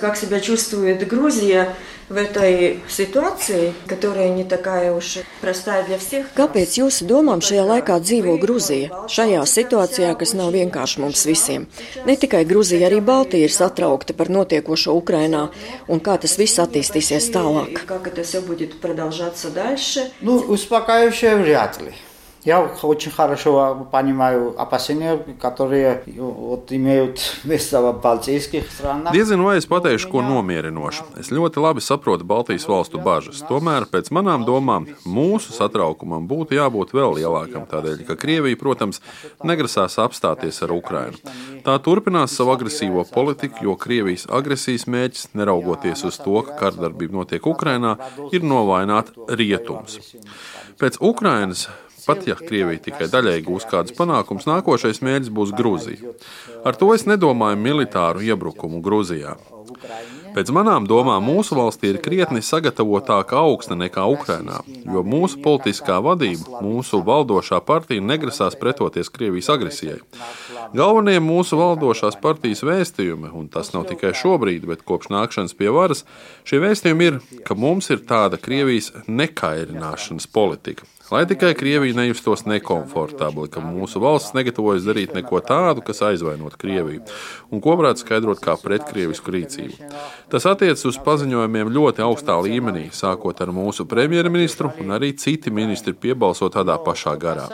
Как себя чувствует Грузия в этой ситуации, которая не такая уж простая для всех? Kāpēc jūsu domām šajā laikā dzīvo Grūzija? Šajā situācijā, kas nav vienkārši mums visiem. Ne tikai Grūzija, arī Baltija ir satraukta par notiekošo Ukrainā un kā tas viss attīstīsies tālāk. Как это все будет продолжаться дальше? Ну, успокаивающее вряд ли. Я очень хорошо понимаю опасения, которые вот, имеют место в балтийских странах. Diezinu, vai es pateikšu ko nomierinošu. Es ļoti labi saprotu Baltijas valstu bažas. Tomēr, pēc manām domām, mūsu satraukumam būtu jābūt vēl lielākam. Tādēļ, ka Krievija, protams, negrasās apstāties ar Ukrainu. Tā turpinās savu agresīvo politiku, jo Krievijas agresijas mērķis, neraugoties uz to, ka kardarbība notiek Ukrainā, ir novainot rietums. Pēc Ukrainas Pat ja Krievija tikai daļēji gūs kādus panākumus, nākošais mērķis būs Grūzija. Ar to es nedomāju militāru iebrukumu Grūzijā. Pēc manām domām, mūsu valstī ir krietni sagatavotāka augsne nekā Ukrainā, jo mūsu politiskā vadība, mūsu valdošā partija negrasās pretoties Krievijas agresijai. Galvenie mūsu valdošās partijas vēstījumi, un tas nav tikai šobrīd, bet kopš nākšanas pie varas, šie vēstījumi ir, ka mums ir tāda Krievijas nekairināšanas politika. Lai tikai Krievija nejustos nekomfortabli, ka mūsu valsts negatavojas darīt neko tādu, kas aizvainot Krieviju, un ko varētu skaidrot kā pretkrievisku rīcību. Tas attiecas uz paziņojumiem ļoti augstā līmenī, sākot ar mūsu premjerministru, un arī citi ministri piebalso tādā pašā garā.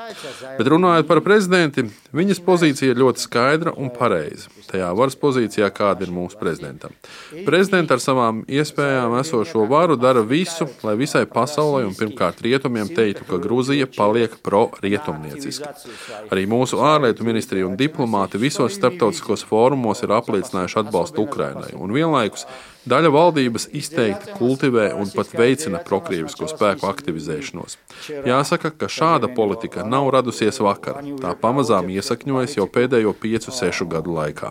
Bet runājot par prezidenti, viņas pozīcija ir ļoti skaidra un pareiza. Tajā varas pozīcijā, kāda ir mūsu prezidentam. Prezidents ar savām iespējām esošo varu dara visu, lai visai pasaulē un pirmkārt rietumiem teiktu, ka Grūzija paliek pro-rietumnieciska. Arī mūsu ārlietu ministrija un diplomāti visos starptautiskos fórumos ir apliecinājuši atbalstu Ukrainai un vienlaikus Daļa valdības izteikti kultivē un pat veicina prokrievisko spēku aktivizēšanos. Jāsaka, ka šāda politika nav radusies vakar. Tā pamazām iesakņojas jau pēdējo 5-6 gadu laikā.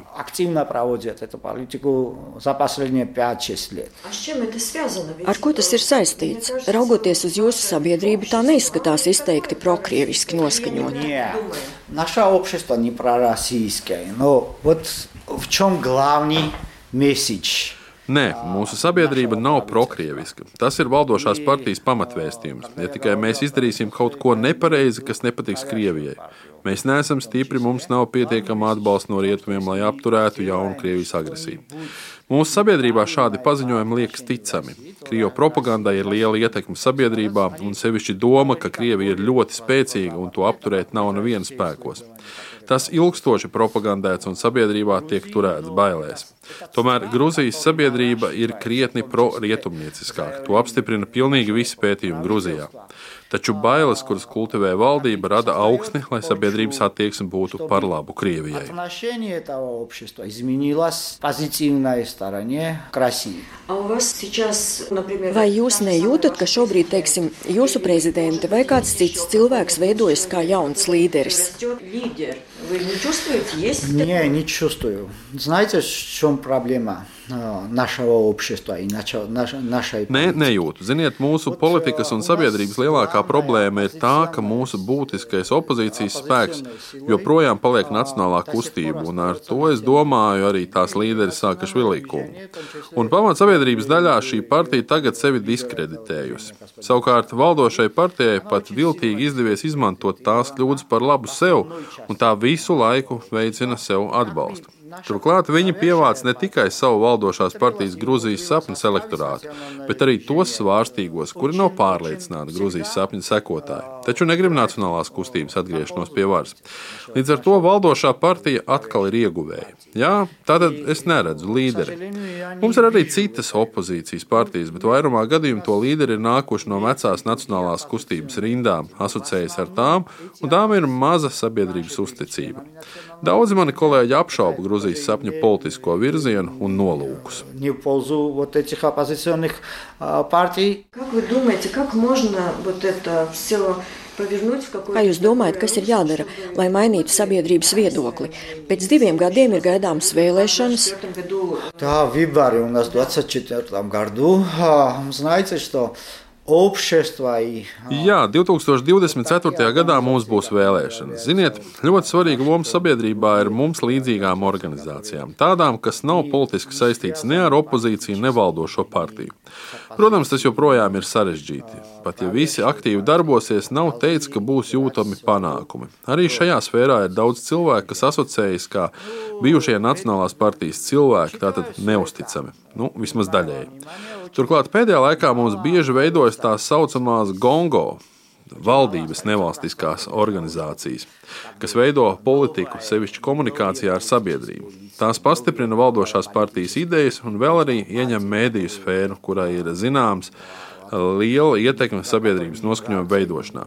Ar ko tas ir saistīts? Raugoties uz jūsu sabiedrību, tā neizskatās izteikti prokrieviski noskaņota. Наше общество не пророссийское, но вот в чем главный месседж? Nē, mūsu sabiedrība nav prokrieviska. Tas ir valdošās partijas pamatvēstījums. Ja tikai mēs izdarīsim kaut ko nepareizi, kas nepatiks Krievijai, mēs neesam stipri, mums nav pietiekama atbalsta no rietumiem, lai apturētu jaunu Krievijas agresiju. Mūsu sabiedrībā šādi paziņojumi liekas ticami. Krievu propagandai ir liela ietekme sabiedrībā, un sevišķi doma, ka Krievija ir ļoti spēcīga un to apturēt nav neviena spēkos. Tas ilgstoši propagandēts un sabiedrībā tiek turēts bailēs. Tomēr Grūzijas sabiedrība ir krietni pro-rietumnieciskāka. To apstiprina pilnīgi visi pētījumi Grūzijā. Taču bailes, kuras kultivē valdība, rada augsni, lai sabiedrības attieksme būtu par labu Krievijai. Vai jūs nejūtat, ka šobrīd, teiksim, jūsu prezidente vai kāds cits cilvēks veidojas kā jauns līderis? Вы не чувствуете? Есть не, такое? не чувствую. Знаете, в чем проблема нашего общества и нашей Nē, nejūtu. Ziniet, mūsu politikas un sabiedrības lielākā problēma ir tā, ka mūsu būtiskais opozīcijas spēks joprojām paliek nacionālā kustība, un ar to es domāju arī tās līderis Sākašvilī kungu. Un pamat sabiedrības daļā šī partija tagad sevi diskreditējusi. Savukārt valdošai partijai pat viltīgi izdevies izmantot tās kļūdas par labu sev, un tā visu laiku veicina sev atbalstu. Turklāt viņi pievāc ne tikai savu valdošās partijas Grūzijas sapņu elektorātu, bet arī tos svārstīgos, kuri nav pārliecināti Grūzijas sapņu sekotāji, taču negrib nacionālās kustības atgriešanos pie varas. Līdz ar to valdošā partija atkal ir ieguvēja. Jā, tātad es neredzu līderi. Mums ir arī citas opozīcijas partijas, bet vairumā gadījumu to līderi ir nākuši no vecās nacionālās kustības rindām, asociējas ar tām, un tām ir maza sabiedrības uzticība. Daudzi mani kolēģi apšauba Grūzijas sapņu politisko virzienu un nolūkus. Как вы думаете, как можно вот это все Kā jūs domājat, kas ir jādara, lai mainītu sabiedrības viedokli? Pēc diviem gadiem ir gaidāmas vēlēšanas. Tā, выборы у нас в 24 году. Знаете, что общества. И, Jā, 2024. gadā mums būs vēlēšanas. Ziniet, ļoti svarīga loma sabiedrībā ir mums līdzīgām organizācijām, tādām, kas nav politiski saistītas ne ar opozīciju, ne valdošo partiju. Protams, tas joprojām ir sarežģīti. Pat ja visi aktīvi darbosies, nav teikts, ka būs jūtami panākumi. Arī šajā sfērā ir daudz cilvēku, kas asociējas kā bijušie Nacionālās partijas cilvēki, tātad neusticami. Nu, vismaz daļēji. Turklāt pēdējā laikā mums bieži veidojas tā saucamās gongo. Valdības nevalstiskās organizācijas, kas veido politiku, sevišķi komunikācijā ar sabiedrību. Tās pastiprina valdošās partijas idejas un vēl arī ieņem mēdīju sfēru, kurai ir zināms, liela ietekme sabiedrības noskaņojuma veidošanā.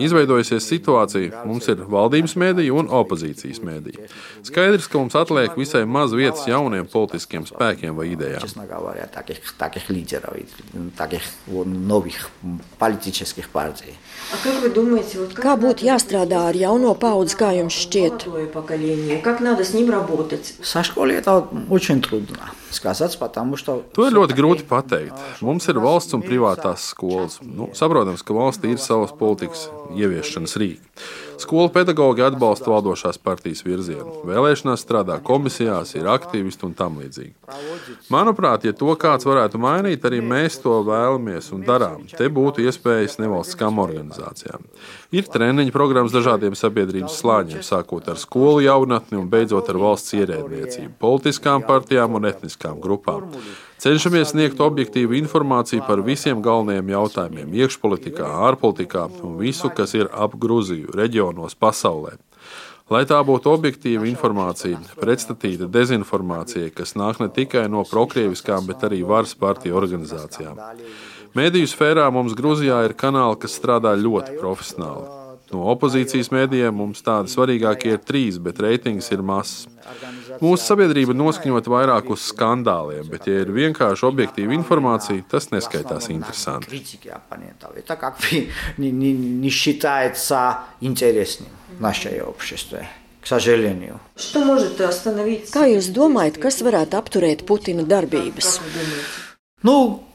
Izveidojusies situācija, mums ir valdības mēdīja un opozīcijas mēdīja. Skaidrs, ka mums atliek visai maz vietas jauniem politiskiem spēkiem vai idejām. Kā būtu jāstrādā ar jauno paudzi, kā jums šķiet? To ir ļoti grūti pateikt. Mums ir valsts un privātā privātās skolas. Nu, saprotams, ka valstī ir savas politikas ieviešanas rīki. Skolu pedagoģi atbalsta valdošās partijas virzienu. Vēlēšanās strādā komisijās, ir aktīvisti un tam līdzīgi. Manuprāt, ja to kāds varētu mainīt, arī mēs to vēlamies un darām. Te būtu iespējas nevalstiskām organizācijām. Ir treniņu programmas dažādiem sabiedrības slāņiem, sākot ar skolu jaunatni un beidzot ar valsts ierēdniecību, politiskām partijām un etniskām grupām. Cenšamies sniegt objektīvu informāciju par visiem galvenajiem jautājumiem, iekšpolitikā, ārpolitikā un visu, kas ir ap Grūziju, reģionos, pasaulē. Lai tā būtu objektīva informācija, pretstatīta dezinformācija, kas nāk ne tikai no prokrieviskām, bet arī varas partiju organizācijām. Mēdīju sfērā mums Grūzijā ir kanāli, kas strādā ļoti profesionāli. No opozīcijas mēdījiem mums tādi svarīgākie ir trīs, bet reitings ir mazs. Mūsu sabiedrība noskaņot vairāk uz skandāliem, bet, ja ir vienkārši objektīva informācija, tas neskaitās interesanti. Критики оппонентов. Это как бы не, не, не считается интересным в нашей обществе, к сожалению. Что может остановить? Kā jūs domājat, kas varētu apturēt Putina darbības? Как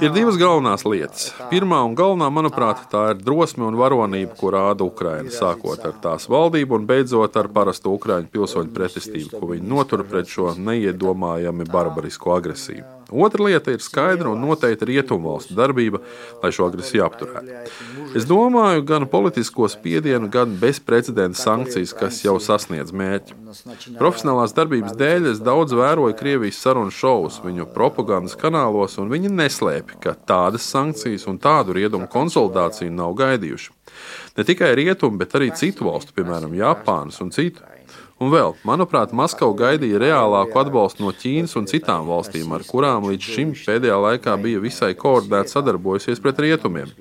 Ir divas galvenās lietas. Pirmā un galvenā, manuprāt, tā ir drosme un varonība, ko rāda Ukraina, sākot ar tās valdību un beidzot ar parasto Ukrāņu pilsoņu pretestību, ko viņi notur pret šo neiedomājami barbarisko agresiju. Otra lieta ir skaidra un noteikti rietumvalstu darbība, lai šo agresiju apturētu. Es domāju, gan politisko spiedienu, gan bezprecedenta sankcijas, kas jau sasniedz mērķi. Profesionālās darbības dēļ es daudz vēroju Krievijas sarunu šovus, viņu propagandas kanālos, un viņi neslēpj, ka tādas sankcijas un tādu rietumu konsolidāciju nav gaidījuši. Ne tikai rietumu, bet arī citu valstu, piemēram, Japānas un citu. Un vēl, manuprāt, Maskava gaidīja reālāku atbalstu no Ķīnas un citām valstīm, ar kurām līdz šim pēdējā laikā bija visai koordinēti sadarbojusies pret rietumiem.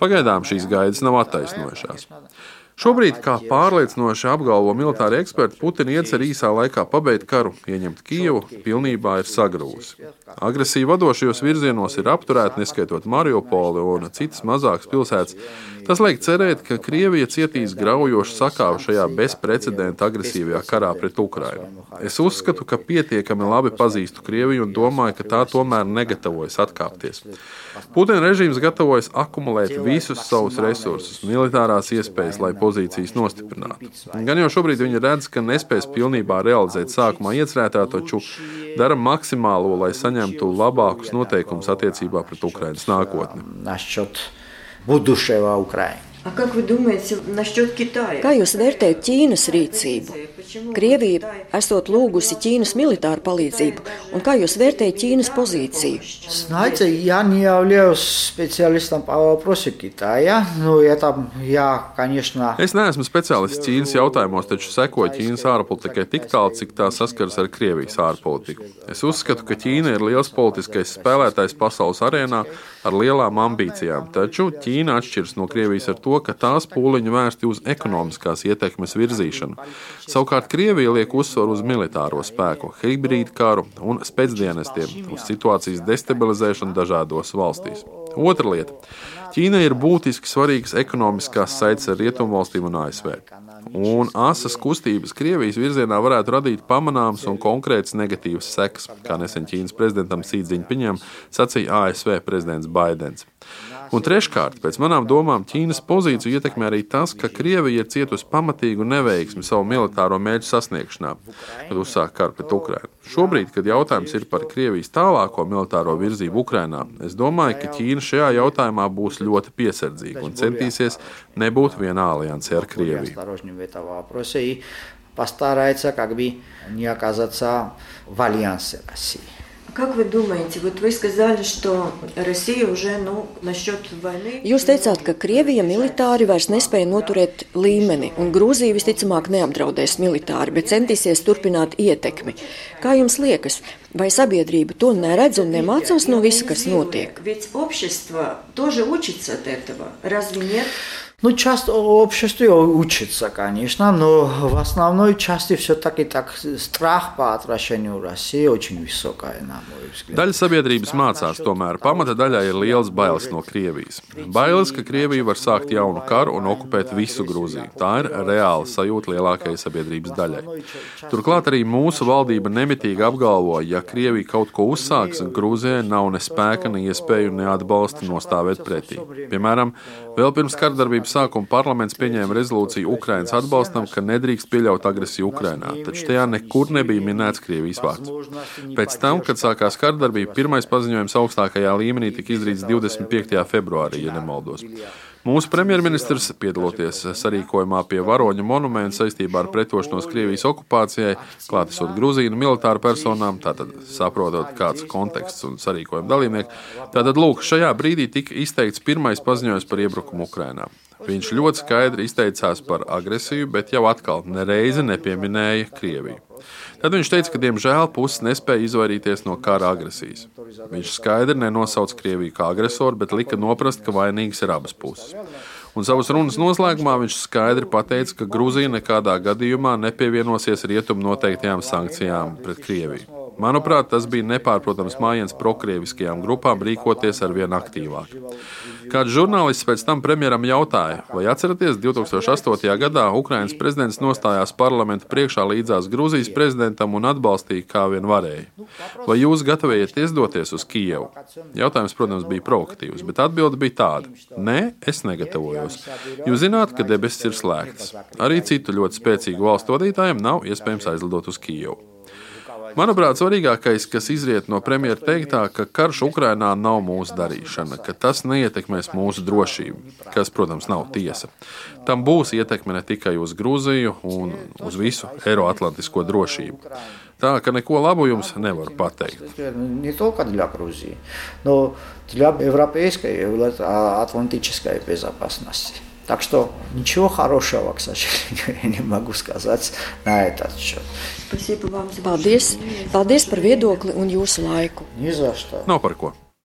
Pagaidām šīs gaidas nav attaisnojušās. Šobrīd, kā pārliecinoši apgalvo militāri eksperti, Putina iecer īsā laikā pabeigt karu, ieņemt Kijevu, pilnībā ir sagrūzi. Agresija vadošajos virzienos ir apturēta, neskaitot Mariupoli un citas mazākas pilsētas. Tas liek cerēt, ka Krievija cietīs graujošu sakāvu šajā bezprecedenta agresīvajā karā pret Ukrainu. Es uzskatu, ka pietiekami labi pazīstu Krieviju un domāju, ka tā tomēr negatavojas atkāpties. Putina režīms gatavojas akumulēt visus savus resursus, militārās iespējas, lai pozīcijas nostiprinātu. Gan jau šobrīd viņi redz, ka nespēs pilnībā realizēt sākumā iecerētā, taču dara maksimālo, lai saņemtu labākus noteikumus attiecībā pret Ukrainas nākotni. насчет будущего Украины. А как вы думаете насчет Китая? Kā jūs vērtējat Ķīnas rīcību? Почему Krievija Китай esot lūgusi Ķīnas militāru palīdzību, un kā jūs vērtējat Ķīnas pozīciju? Знаете, я не являюсь специалистом по вопросу Китая, но это я, конечно, Es neesmu speciālists Ķīnas jautājumos, taču sekoju Ķīnas ārpolitikai tik tālu, cik tā saskaras ar Krievijas ārpolitiku. Es uzskatu, ka Ķīna ir liels politiskais spēlētājs pasaules arēnā ar lielām ambīcijām, taču Ķīna atšķiras no Krievijas ar to, ka tās pūliņi vērsti uz ekonomiskās ietekmes virzīšanu. Savukārt Krievija liek uzsvaru uz militāro spēku, hibrīdu karu un spēcdienestiem, uz situācijas destabilizēšanu dažādos valstīs. Otra lieta. Ķīna ir būtiski svarīgas ekonomiskās saites ar Rietumvalstīm un ASV. Un asas kustības Krievijas virzienā varētu radīt pamanāmas un konkrētas negatīvas sekas, kā nesen Ķīnas prezidentam Sīdziņpiņam sacīja ASV prezidents Baidens. Un treškārt, pēc manām domām, Ķīnas pozīciju ietekmē arī tas, ka Krievija ir cietusi pamatīgu neveiksmi savu militāro mērķu sasniegšanā, kad uzsāk karu pret Ukrainu. Šobrīd, kad jautājums ir par Krievijas tālāko militāro virzību Ukrainā, es domāju, ka Ķīna šajā jautājumā būs ļoti piesardzīga un centīsies nebūt vienā aliansē ar Krieviju. Постарается как бы не оказаться в альянсе России. Как вы думаете, вот вы сказали, что Россия уже, nu, насчет войны... Jūs teicāt, ka Krievija militāri vairs nespēja noturēt līmeni, un Grūzija visticamāk neapdraudēs militāri, bet centīsies turpināt ietekmi. Kā jums liekas, vai sabiedrība to neredz un nemācās no visa, kas notiek? Ведь общество тоже учится от этого, разве нет? Ну, часто общество учится, конечно, но в основной части все-таки так страх по отвращению России очень высокая, на мой взгляд. Daļa sabiedrības mācās, tomēr pamata daļai ir liels bailes no Krievijas. Bailes, ka Krievija var sākt jaunu karu un okupēt visu Grūziju. Tā ir reāla sajūta lielākajai sabiedrības daļai. Turklāt arī mūsu valdība nemitīgi apgalvo, ja Krievija kaut ko uzsāks, Grūzijai nav ne spēka, ne iespēju, ne atbalsta nostāvēt pretī. Piemēram, vēl pirms kardarbības sākuma parlaments pieņēma rezolūciju Ukrainas atbalstam, ka nedrīkst pieļaut agresiju Ukrainā, taču tajā nekur nebija minēts Krievijas vārds. Pēc tam, kad sākās kardarbība, pirmais paziņojums augstākajā līmenī tika izdarīts 25. februārī, ja nemaldos. Mūsu premjerministrs, piedaloties sarīkojumā pie varoņa monumenta saistībā ar pretošanos Krievijas okupācijai, klātesot Grūzīnu militāru personām, tātad saprotot, kāds konteksts un sarīkojuma dalībnieki, tātad lūk, šajā brīdī tika izteikts pirmais paziņojums par iebrukumu Ukrainā. Viņš ļoti skaidri izteicās par agresiju, bet jau atkal nereizi nepieminēja Krieviju. Tad viņš teica, ka diemžēl puses nespēja izvairīties no kara agresijas. Viņš skaidri nenosauca Krieviju kā agresoru, bet lika noprast, ka vainīgas ir abas puses. Un savas runas noslēgumā viņš skaidri pateica, ka Grūzija nekādā gadījumā nepievienosies rietumu noteiktajām sankcijām pret Krieviju. Manuprāt, tas bija nepārprotams mājiens prokrieviskajām grupām rīkoties ar vien aktīvāk. Kāds žurnālists pēc tam premjeram jautāja, vai atceraties, 2008. gadā Ukrainas prezidents nostājās parlamenta priekšā līdzās Grūzijas prezidentam un atbalstīja, kā vien varēja. Vai jūs gatavojaties doties uz Kijevu? Jautājums, protams, bija provokatīvs, bet atbilde bija tāda: Nē, es negatavojos. Jūs zināt, ka debesis ir slēgtas. Arī citu ļoti spēcīgu valstu vadītājiem nav iespējams aizlidot uz Kijevu. Manuprāt, svarīgākais, kas izriet no premjera teiktā, ka karš Ukrainā nav mūsu darīšana, ka tas neietekmēs mūsu drošību, kas, protams, nav tiesa. Tam būs ietekme ne tikai uz Grūziju un uz visu Eiroatlantisko drošību. Tā ka neko labu jums nevar pateikt. Не только для Грузии, но для европейской атлантической безопасности. Так что ничего хорошего, к сожалению, я не могу сказать на этот счет. Paldies, paldies par viedokli un jūsu laiku. Ни за что. Nav par ko.